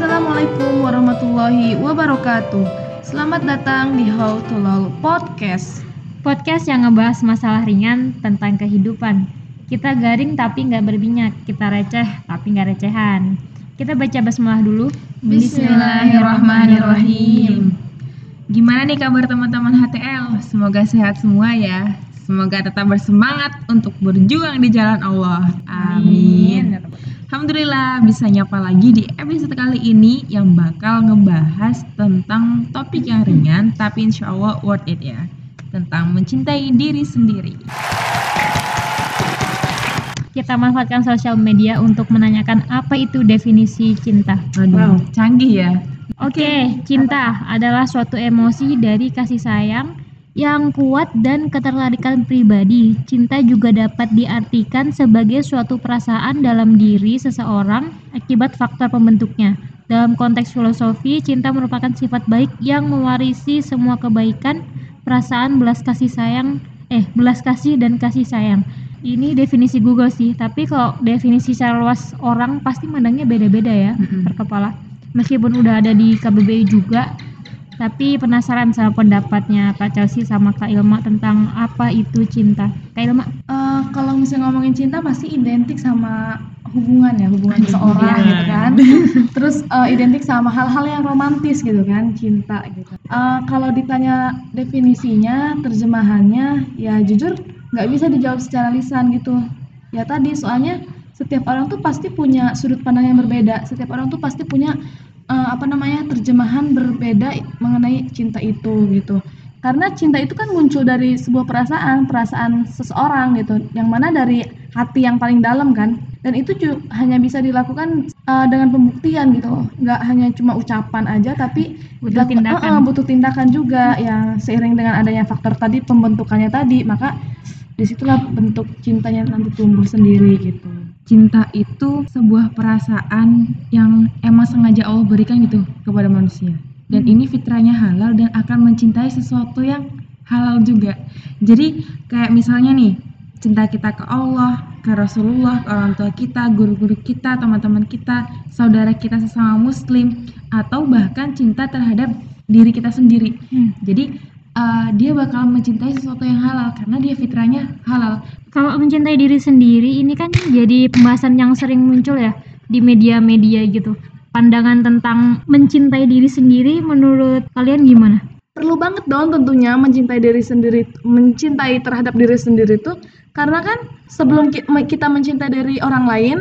Assalamualaikum warahmatullahi wabarakatuh. Selamat datang di How to Lol Podcast. Podcast yang ngebahas masalah ringan tentang kehidupan. Kita garing tapi nggak berminyak, kita receh tapi nggak recehan. Kita baca basmalah dulu. Bismillahirrahmanirrahim. Gimana nih kabar teman-teman HTL? Semoga sehat semua ya. Semoga tetap bersemangat untuk berjuang di jalan Allah. Amin. Alhamdulillah bisa nyapa lagi di episode kali ini yang bakal ngebahas tentang topik yang ringan tapi insya Allah worth it ya. Tentang mencintai diri sendiri. Kita manfaatkan sosial media untuk menanyakan apa itu definisi cinta. Aduh, canggih ya. Oke, cinta adalah suatu emosi dari kasih sayang yang kuat dan ketertarikan pribadi. Cinta juga dapat diartikan sebagai suatu perasaan dalam diri seseorang akibat faktor pembentuknya. Dalam konteks filosofi, cinta merupakan sifat baik yang mewarisi semua kebaikan, perasaan, belas kasih sayang, eh belas kasih dan kasih sayang. Ini definisi Google sih, tapi kalau definisi secara luas orang pasti mandangnya beda-beda ya Mm-mm. per kepala. Meskipun udah ada di KBBI juga, tapi penasaran sama pendapatnya Kak Chelsea sama Kak Ilma tentang apa itu cinta. Kak Ilma, Eh, kalau misalnya ngomongin cinta pasti identik sama hubungan ya hubungan Aduh, seseorang iya. gitu kan. Terus eh, identik sama hal-hal yang romantis gitu kan cinta gitu. Eh, kalau ditanya definisinya terjemahannya ya jujur nggak bisa dijawab secara lisan gitu. Ya tadi soalnya setiap orang tuh pasti punya sudut pandang yang berbeda. Setiap orang tuh pasti punya eh, apa namanya terjemahan berbeda mengenai cinta itu gitu. Karena cinta itu kan muncul dari sebuah perasaan perasaan seseorang gitu. Yang mana dari hati yang paling dalam kan. Dan itu ju- hanya bisa dilakukan uh, dengan pembuktian gitu. Loh. nggak hanya cuma ucapan aja tapi Butuh tindakan. Uh, uh, butuh tindakan juga yang seiring dengan adanya faktor tadi pembentukannya tadi. Maka di situlah bentuk cintanya nanti tumbuh sendiri gitu Cinta itu sebuah perasaan yang emang sengaja Allah berikan gitu kepada manusia. Dan ini fitrahnya halal dan akan mencintai sesuatu yang halal juga. Jadi kayak misalnya nih, cinta kita ke Allah, ke Rasulullah, ke orang tua kita, guru-guru kita, teman-teman kita, saudara kita sesama muslim, atau bahkan cinta terhadap diri kita sendiri. Hmm. Jadi uh, dia bakal mencintai sesuatu yang halal karena dia fitrahnya halal. kalau mencintai diri sendiri ini kan jadi pembahasan yang sering muncul ya di media-media gitu. Pandangan tentang mencintai diri sendiri menurut kalian gimana? perlu banget dong tentunya mencintai diri sendiri mencintai terhadap diri sendiri tuh karena kan sebelum kita mencintai dari orang lain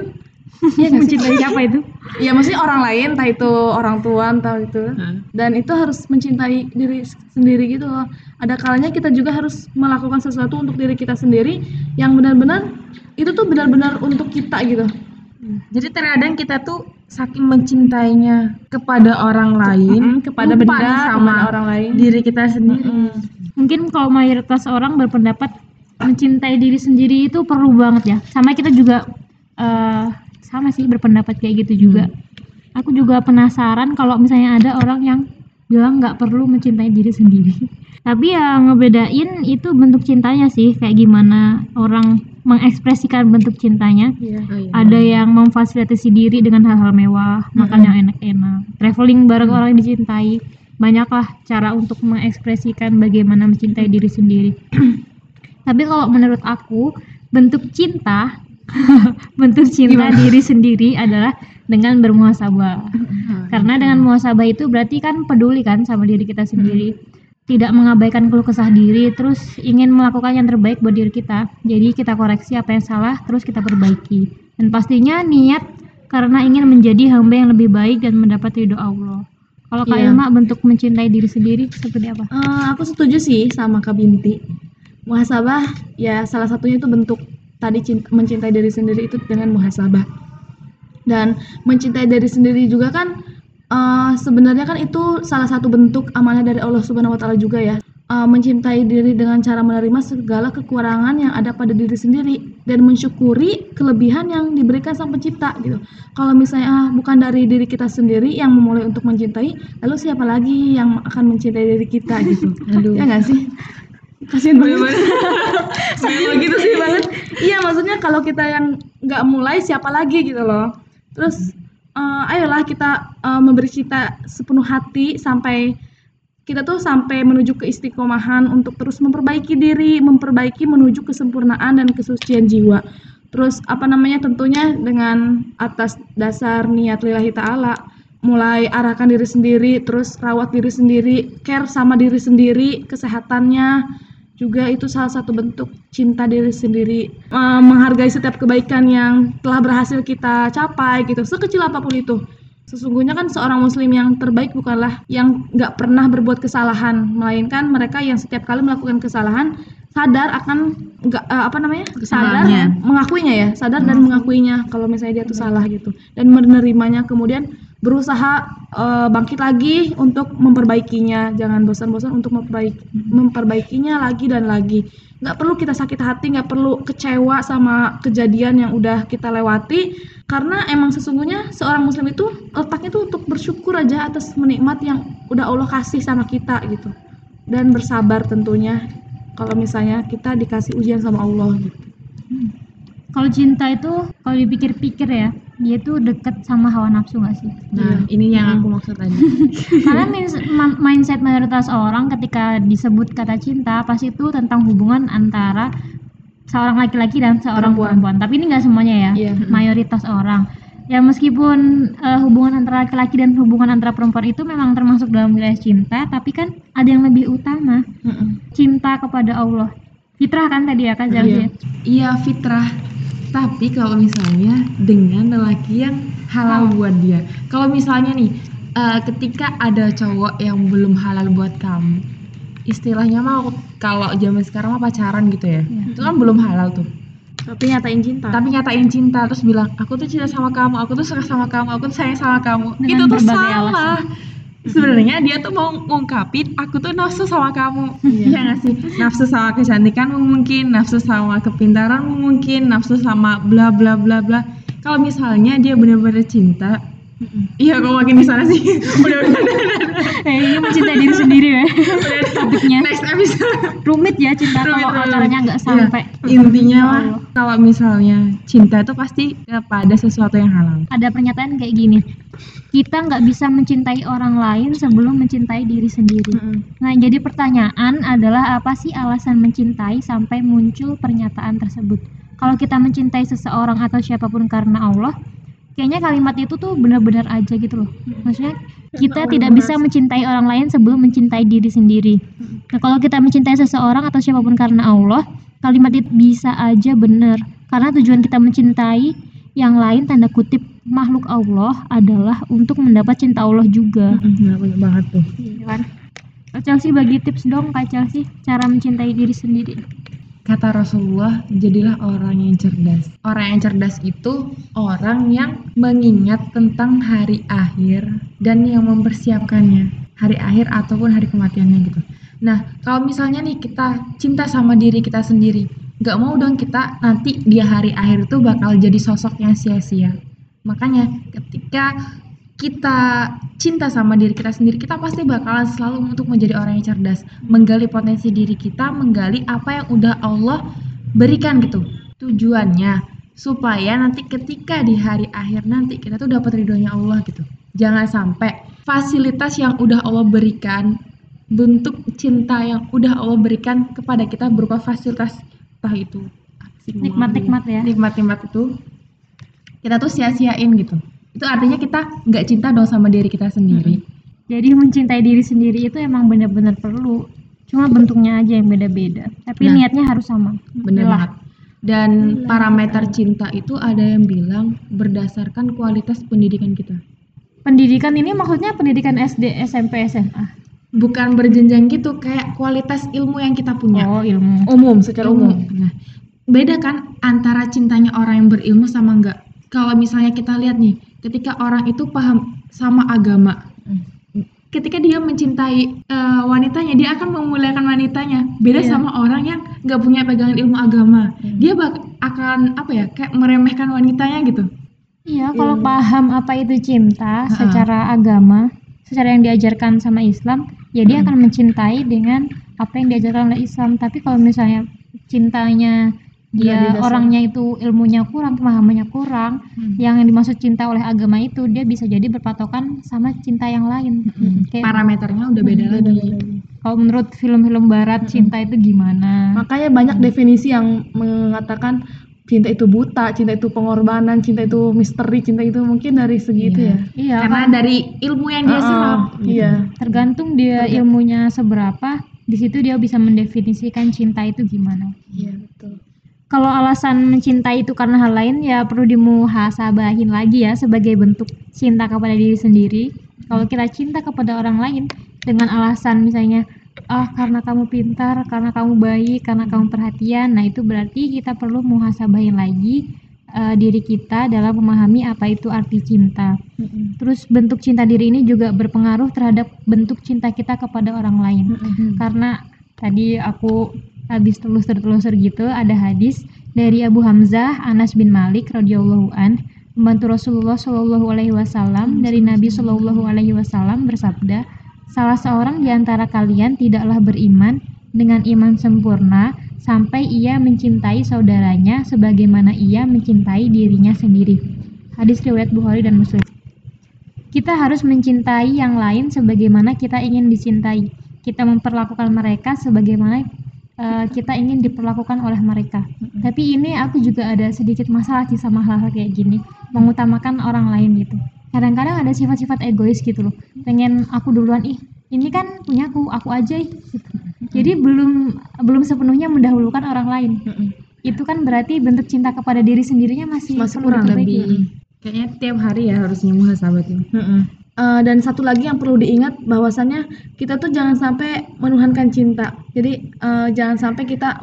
ya sih? mencintai siapa itu? ya maksudnya orang lain entah itu orang tua entah itu dan itu harus mencintai diri sendiri gitu loh ada kalanya kita juga harus melakukan sesuatu untuk diri kita sendiri yang benar-benar itu tuh benar-benar untuk kita gitu Jadi terkadang kita tuh saking mencintainya kepada orang lain, Mm-mm, kepada lupa benda sama orang lain diri kita sendiri. Mm-mm. Mungkin kalau mayoritas orang berpendapat mencintai diri sendiri itu perlu banget ya. Sama kita juga eh, sama sih berpendapat kayak gitu juga. Aku juga penasaran kalau misalnya ada orang yang bilang nggak perlu mencintai diri sendiri. Tapi ya ngebedain itu bentuk cintanya sih kayak gimana orang mengekspresikan bentuk cintanya. Iya. Oh, iya. Ada yang memfasilitasi diri dengan hal-hal mewah, makan yang enak-enak, traveling bareng orang yang dicintai. Banyaklah cara untuk mengekspresikan bagaimana mencintai diri sendiri. Tapi kalau menurut aku, bentuk cinta, bentuk cinta diri sendiri adalah dengan bermuhasabah. Karena dengan muhasabah itu berarti kan peduli kan sama diri kita sendiri. Tidak mengabaikan keluh kesah diri, terus ingin melakukan yang terbaik buat diri kita. Jadi kita koreksi apa yang salah, terus kita perbaiki. Dan pastinya niat karena ingin menjadi hamba yang lebih baik dan mendapat ridho Allah. Kalau Kak Iya. Ilma bentuk mencintai diri sendiri seperti apa? Eh, aku setuju sih sama Kak Binti. Muhasabah ya salah satunya itu bentuk tadi cinta, mencintai diri sendiri itu dengan muhasabah. Dan mencintai diri sendiri juga kan eh, sebenarnya kan itu salah satu bentuk amanah dari Allah Subhanahu wa taala juga ya. Eh, mencintai diri dengan cara menerima segala kekurangan yang ada pada diri sendiri dan mensyukuri kelebihan yang diberikan sang pencipta gitu. Kalau misalnya ah, bukan dari diri kita sendiri yang memulai untuk mencintai, lalu siapa lagi yang akan mencintai diri kita gitu? Aduh. Ya nggak sih? Kasian banget. Melo gitu sih banget. Iya maksudnya kalau kita yang nggak mulai siapa lagi gitu loh. Terus eh, ayolah kita eh, memberi cinta sepenuh hati sampai kita tuh sampai menuju ke istiqomahan untuk terus memperbaiki diri, memperbaiki menuju kesempurnaan dan kesucian jiwa. Terus apa namanya tentunya dengan atas dasar niat lillahi ta'ala mulai arahkan diri sendiri, terus rawat diri sendiri, care sama diri sendiri, kesehatannya juga itu salah satu bentuk cinta diri sendiri, Eh, menghargai setiap kebaikan yang telah berhasil kita capai gitu, sekecil apa pun itu. Sesungguhnya kan seorang muslim yang terbaik bukanlah yang nggak pernah berbuat kesalahan, melainkan mereka yang setiap kali melakukan kesalahan sadar akan nggak eh, apa namanya? Sadar mengakuinya ya sadar dan mengakuinya kalau misalnya dia tuh salah gitu. Dan menerimanya kemudian berusaha eh, bangkit lagi untuk memperbaikinya. Jangan bosan-bosan untuk memperbaiki memperbaikinya lagi dan lagi. Nggak perlu kita sakit hati nggak perlu kecewa sama kejadian yang udah kita lewati karena emang sesungguhnya seorang muslim itu letaknya tuh untuk bersyukur aja atas menikmat yang udah Allah kasih sama kita gitu. Dan bersabar tentunya kalau misalnya kita dikasih ujian sama Allah gitu. Kalau cinta itu kalau dipikir-pikir ya, dia tuh deket sama hawa nafsu gak sih? Nah, ini yang aku maksud tadi. Karena min- ma- mindset mayoritas orang ketika disebut kata cinta pasti itu tentang hubungan antara seorang laki-laki dan seorang Perempuan. perempuan. Tapi ini nggak semuanya ya, Iya. mayoritas orang. Ya meskipun eh, hubungan antara laki-laki dan hubungan antara perempuan itu memang termasuk dalam wilayah cinta, tapi kan ada yang lebih utama, cinta kepada Allah. Fitrah kan tadi ya Kak Jalsi? Iya. Iya fitrah. Tapi kalau misalnya dengan lelaki yang halal buat dia. Kalau misalnya nih, eh, ketika ada cowok yang belum halal buat kamu, istilahnya mah kalau zaman sekarang mah pacaran gitu ya. Iya. Itu kan belum halal tuh. Tapi nyatain cinta. Tapi nyatain cinta terus bilang, aku tuh cinta sama kamu, aku tuh suka sama kamu, aku tuh sayang sama kamu. Dengan itu tuh salah. Sebenarnya dia tuh mau ngungkapin aku tuh nafsu sama kamu. Iya nggak sih? Nafsu sama kecantikan mungkin, nafsu sama kepintaran mungkin, nafsu sama bla bla bla bla. Kalau misalnya dia benar-benar cinta, iya kok makin di sana sih. udah udah udah. Eh, ini mencintai diri sendiri ya. Topiknya Next episode. rumit ya cinta Rumit, kalau acaranya nggak Iya. sampai. Intinya Ya lah, Allah. kalau misalnya cinta itu pasti kepada sesuatu yang halal. Ada pernyataan kayak gini. Kita nggak bisa mencintai orang lain sebelum mencintai diri sendiri. Nah, jadi pertanyaan adalah apa sih alasan mencintai sampai muncul pernyataan tersebut? Kalau kita mencintai seseorang atau siapa pun karena Allah, kayaknya kalimat itu tuh benar-benar aja gitu loh. Maksudnya kita tidak bisa mencintai orang lain sebelum mencintai diri sendiri. Nah, kalau kita mencintai seseorang atau siapa pun karena Allah, kalimat itu bisa aja benar. Karena tujuan kita mencintai yang lain tanda kutip makhluk Allah adalah untuk mendapat cinta Allah juga. Nah, banyak banget tuh. Iya kan? Kak Chelsea bagi tips dong Kak Chelsea cara mencintai diri sendiri. Kata Rasulullah, jadilah orang yang cerdas. Orang yang cerdas itu orang yang mengingat tentang hari akhir dan yang mempersiapkannya. Hari akhir ataupun hari kematiannya gitu. Nah, kalau misalnya nih kita cinta sama diri kita sendiri, nggak mau dong kita nanti di hari akhir itu bakal jadi sosok yang sia-sia. Makanya ketika kita cinta sama diri kita sendiri, kita pasti bakalan selalu untuk menjadi orang yang cerdas, menggali potensi diri kita, menggali apa yang udah Allah berikan gitu. Tujuannya supaya nanti ketika di hari akhir nanti kita tuh dapat ridhonya Allah gitu. Jangan sampai fasilitas yang udah Allah berikan, bentuk cinta yang udah Allah berikan kepada kita berupa fasilitas entah itu? Nikmat-nikmat ya. nikmat-nikmat itu kita tuh sia-siain gitu itu artinya kita nggak cinta dong sama diri kita sendiri Jadi mencintai diri sendiri itu emang benar-benar perlu. Cuma bentuknya aja yang beda-beda. Tapi Nah. niatnya harus sama. bener Lah. banget dan parameter cinta itu ada yang bilang berdasarkan kualitas pendidikan kita Pendidikan ini maksudnya pendidikan SD, SMP, SMA. bukan berjenjang gitu kayak kualitas ilmu yang kita punya Oh, ilmu. Umum, secara umum. Nah, beda kan antara cintanya orang yang berilmu sama enggak. Kalau misalnya kita lihat nih, ketika orang itu paham sama agama, ketika dia mencintai eh, wanitanya, dia akan memuliakan wanitanya. Beda Iya. sama orang yang nggak punya pegangan ilmu agama, dia bak akan apa ya, kayak meremehkan wanitanya gitu. Iya, kalau paham apa itu cinta Ha-ha. secara agama, secara yang diajarkan sama Islam, ya dia akan mencintai dengan apa yang diajarkan oleh Islam. Tapi kalau misalnya cintanya dia orangnya itu ilmunya kurang pemahamannya kurang Hmm. yang dimaksud cinta oleh agama itu dia bisa jadi berpatokan sama cinta yang lain Hmm. Kayak- Parameternya udah beda Beda lagi. lagi. kalau menurut film-film barat cinta itu gimana Makanya banyak definisi yang mengatakan cinta itu buta, cinta itu pengorbanan, cinta itu misteri, cinta itu mungkin dari segi itu Iya. ya. iya Karena kan? dari ilmu yang dia serap. gitu. Iya. tergantung dia ilmunya seberapa di situ dia bisa mendefinisikan cinta itu gimana Iya, betul. Kalau alasan mencintai itu karena hal lain ya perlu dimuhasabahin lagi ya sebagai bentuk cinta kepada diri sendiri. Kalau kita cinta kepada orang lain dengan alasan misalnya ah karena kamu pintar karena kamu baik karena kamu perhatian nah itu berarti kita perlu muhasabahin lagi eh, diri kita dalam memahami apa itu arti cinta. Terus bentuk cinta diri ini juga berpengaruh terhadap bentuk cinta kita kepada orang lain. Karena tadi aku habis telusur-telusur gitu ada hadis dari Abu Hamzah Anas bin Malik radhiyallahu an membantu Rasulullah Shallallahu alaihi wasallam dari Nabi Shallallahu alaihi wasallam bersabda salah seorang di antara kalian tidaklah beriman dengan iman sempurna sampai ia mencintai saudaranya sebagaimana ia mencintai dirinya sendiri hadis riwayat Bukhari dan Muslim kita harus mencintai yang lain sebagaimana kita ingin dicintai. Kita memperlakukan mereka sebagaimana eh, kita ingin diperlakukan oleh mereka. Tapi ini aku juga ada sedikit masalah sih sama hal-hal kayak gini, mengutamakan orang lain gitu. Kadang-kadang ada sifat-sifat egois gitu loh. Pengen aku duluan ih, ini kan punyaku, aku aja ih, gitu. Jadi belum belum sepenuhnya mendahulukan orang lain. Itu kan berarti bentuk cinta kepada diri sendirinya masih Masih kurang. Lebih kayaknya tiap hari ya harusnya muhasabah tuh. Eh, dan satu lagi yang perlu diingat bahwasannya kita tuh jangan sampai menuhankan cinta. Jadi eh, jangan sampai kita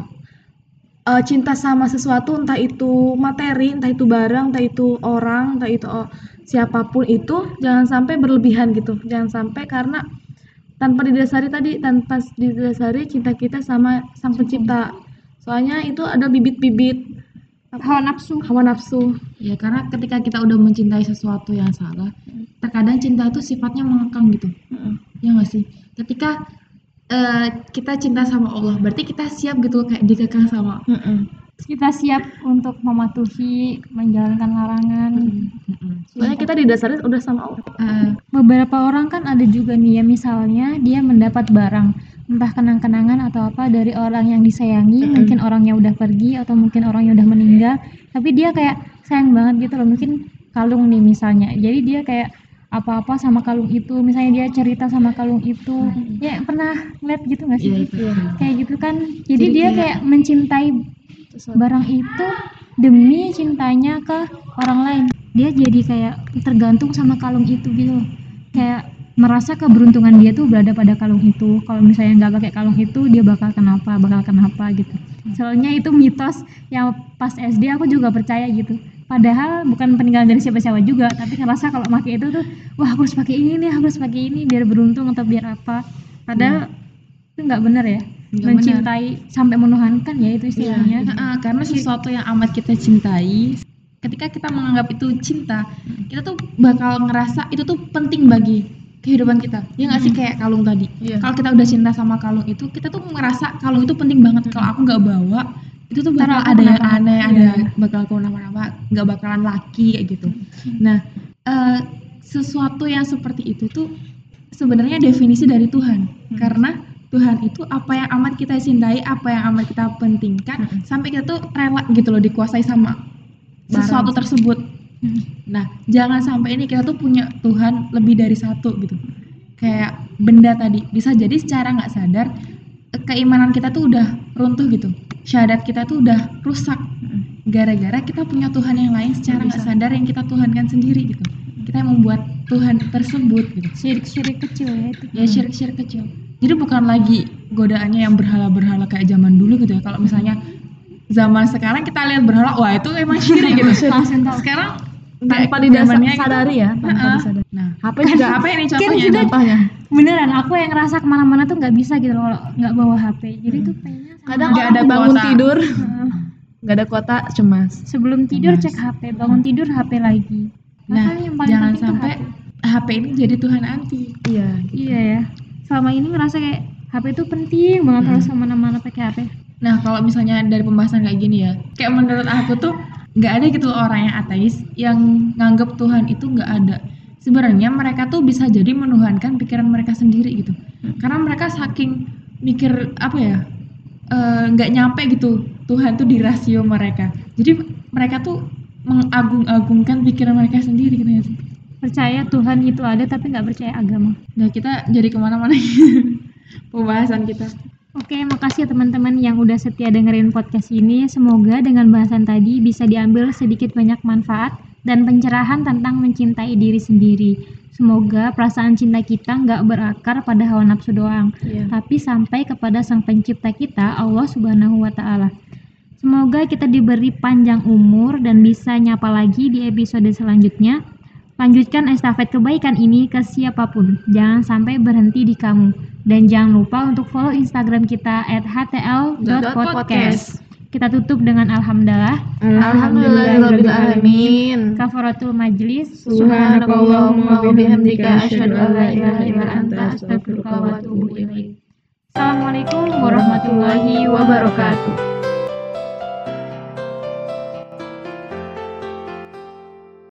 eh, cinta sama sesuatu entah itu materi, entah itu barang, entah itu orang, entah itu oh, siapa pun itu jangan sampai berlebihan gitu. Jangan sampai karena tanpa didasari tadi tanpa didasari cinta kita sama sang pencipta. Soalnya itu ada bibit-bibit Hawa nafsu. hawa nafsu. Ya karena ketika kita udah mencintai sesuatu yang salah, terkadang cinta itu sifatnya mengekang gitu. Ya nggak sih? Ketika eh, kita cinta sama Allah, berarti kita siap gitu kayak dikekang sama. kita siap untuk mematuhi menjalankan larangan Soalnya kita didasari udah sama Allah. Eh, beberapa orang kan ada juga nih ya misalnya dia mendapat barang entah kenang-kenangan atau apa dari orang yang disayangi mungkin orangnya udah pergi atau mungkin orangnya udah meninggal tapi dia kayak sayang banget gitu loh mungkin kalung nih misalnya jadi dia kayak apa-apa sama kalung itu. Misalnya dia cerita sama kalung itu. Ya pernah ngeliat gitu nggak sih? Iya, itu. kayak gitu kan. Jadi, Jadi dia kayak- kayak mencintai barang itu demi cintanya ke orang lain. Dia jadi kayak tergantung sama kalung itu gitu. Kayak merasa keberuntungan dia tuh berada pada kalung itu. Kalau misalnya nggak pakai kalung itu dia bakal kenapa bakal kenapa gitu. Soalnya itu mitos yang pas SD aku juga percaya gitu padahal bukan peninggalan dari siapa-siapa juga tapi ngerasa kalau pakai itu tuh wah aku harus pakai ini nih aku harus pakai ini biar beruntung atau biar apa padahal itu nggak benar ya Nggak mencintai sampai menuhankan ya itu istilahnya Heeh, karena sesuatu yang amat kita cintai, ketika kita menganggap itu cinta, kita tuh bakal ngerasa itu tuh penting bagi kehidupan kita. Ya nggak sih kayak kalung tadi. Iya. Kalau kita udah cinta sama kalung itu, kita tuh ngerasa kalung itu penting banget. Kalau aku nggak bawa, itu tuh bakal ada yang aneh, Iya. ada bakal kenapa-napa, nggak bakalan laki kayak gitu. Nah, eh, sesuatu yang seperti itu tuh sebenarnya definisi dari Tuhan. Karena Tuhan itu apa yang amat kita cintai, apa yang amat kita pentingkan, sampai kita tuh rela gitu loh dikuasai sama sesuatu tersebut. Nah, jangan sampai ini kita tuh punya Tuhan lebih dari satu gitu. Kayak benda tadi, bisa jadi secara nggak sadar eh, keimanan kita tuh udah runtuh gitu. Syahadat kita tuh udah rusak. Gara-gara kita punya Tuhan yang lain secara nggak sadar yang kita tuhankan sendiri gitu. Kita yang membuat Tuhan tersebut gitu. Syirik-syirik kecil ya itu. Ya syirik-syirik kecil. Jadi bukan lagi godaannya yang berhala-berhala kayak zaman dulu gitu ya. Kalau misalnya zaman sekarang kita lihat berhala wah itu emang syirik gitu. Sekarang Tanpa disadari gitu, ya, tanpa Heeh. disadari. nah HP juga HP ini contohnya Contohnya. beneran aku yang ngerasa ke mana-mana tuh nggak bisa gitu loh kalau nggak bawa HP jadi tuh sama- Kadang Nggak ada bangun kuota. tidur, nggak ada kuota cemas. sebelum tidur Cemas. cek HP bangun tidur HP lagi nah Makanya yang paling jangan sampai HP. HP ini jadi Tuhan anti Iya. iya ya selama ini ngerasa kayak HP itu penting banget harus ke mana-mana pakai HP Nah, kalau misalnya dari pembahasan kayak gini ya, kayak menurut aku tuh nggak ada gitu loh orang yang ateis yang nganggap Tuhan itu nggak ada. Sebenarnya mereka tuh bisa jadi menuhankan pikiran mereka sendiri gitu. Karena mereka saking mikir apa ya eh, nggak nyampe gitu Tuhan tuh di rasio mereka. Jadi mereka tuh mengagung-agungkan pikiran mereka sendiri gitu ya. sih. percaya Tuhan itu ada tapi nggak percaya agama Nah kita jadi ke mana-mana pembahasan kita. Oke, makasih ya teman-teman yang udah setia dengerin podcast ini. Semoga dengan bahasan tadi bisa diambil sedikit banyak manfaat dan pencerahan tentang mencintai diri sendiri. Semoga perasaan cinta kita nggak berakar pada hawa nafsu doang, Iya. tapi sampai kepada sang pencipta kita, Allah Subhanahu wa Ta'ala. Semoga kita diberi panjang umur dan bisa nyapa lagi di episode selanjutnya. Lanjutkan estafet kebaikan ini ke siapa pun. Jangan sampai berhenti di kamu. Dan jangan lupa untuk follow Instagram kita at htl.podcast. Kita tutup dengan Alhamdulillah. Alhamdulillahirrahmanirrahim. Kafaratul majlis. Subhanakallahumma wa bihamdika asyhadu an la ilaha illa anta astaghfiruka wa atubu ilaik. Assalamualaikum warahmatullahi wabarakatuh.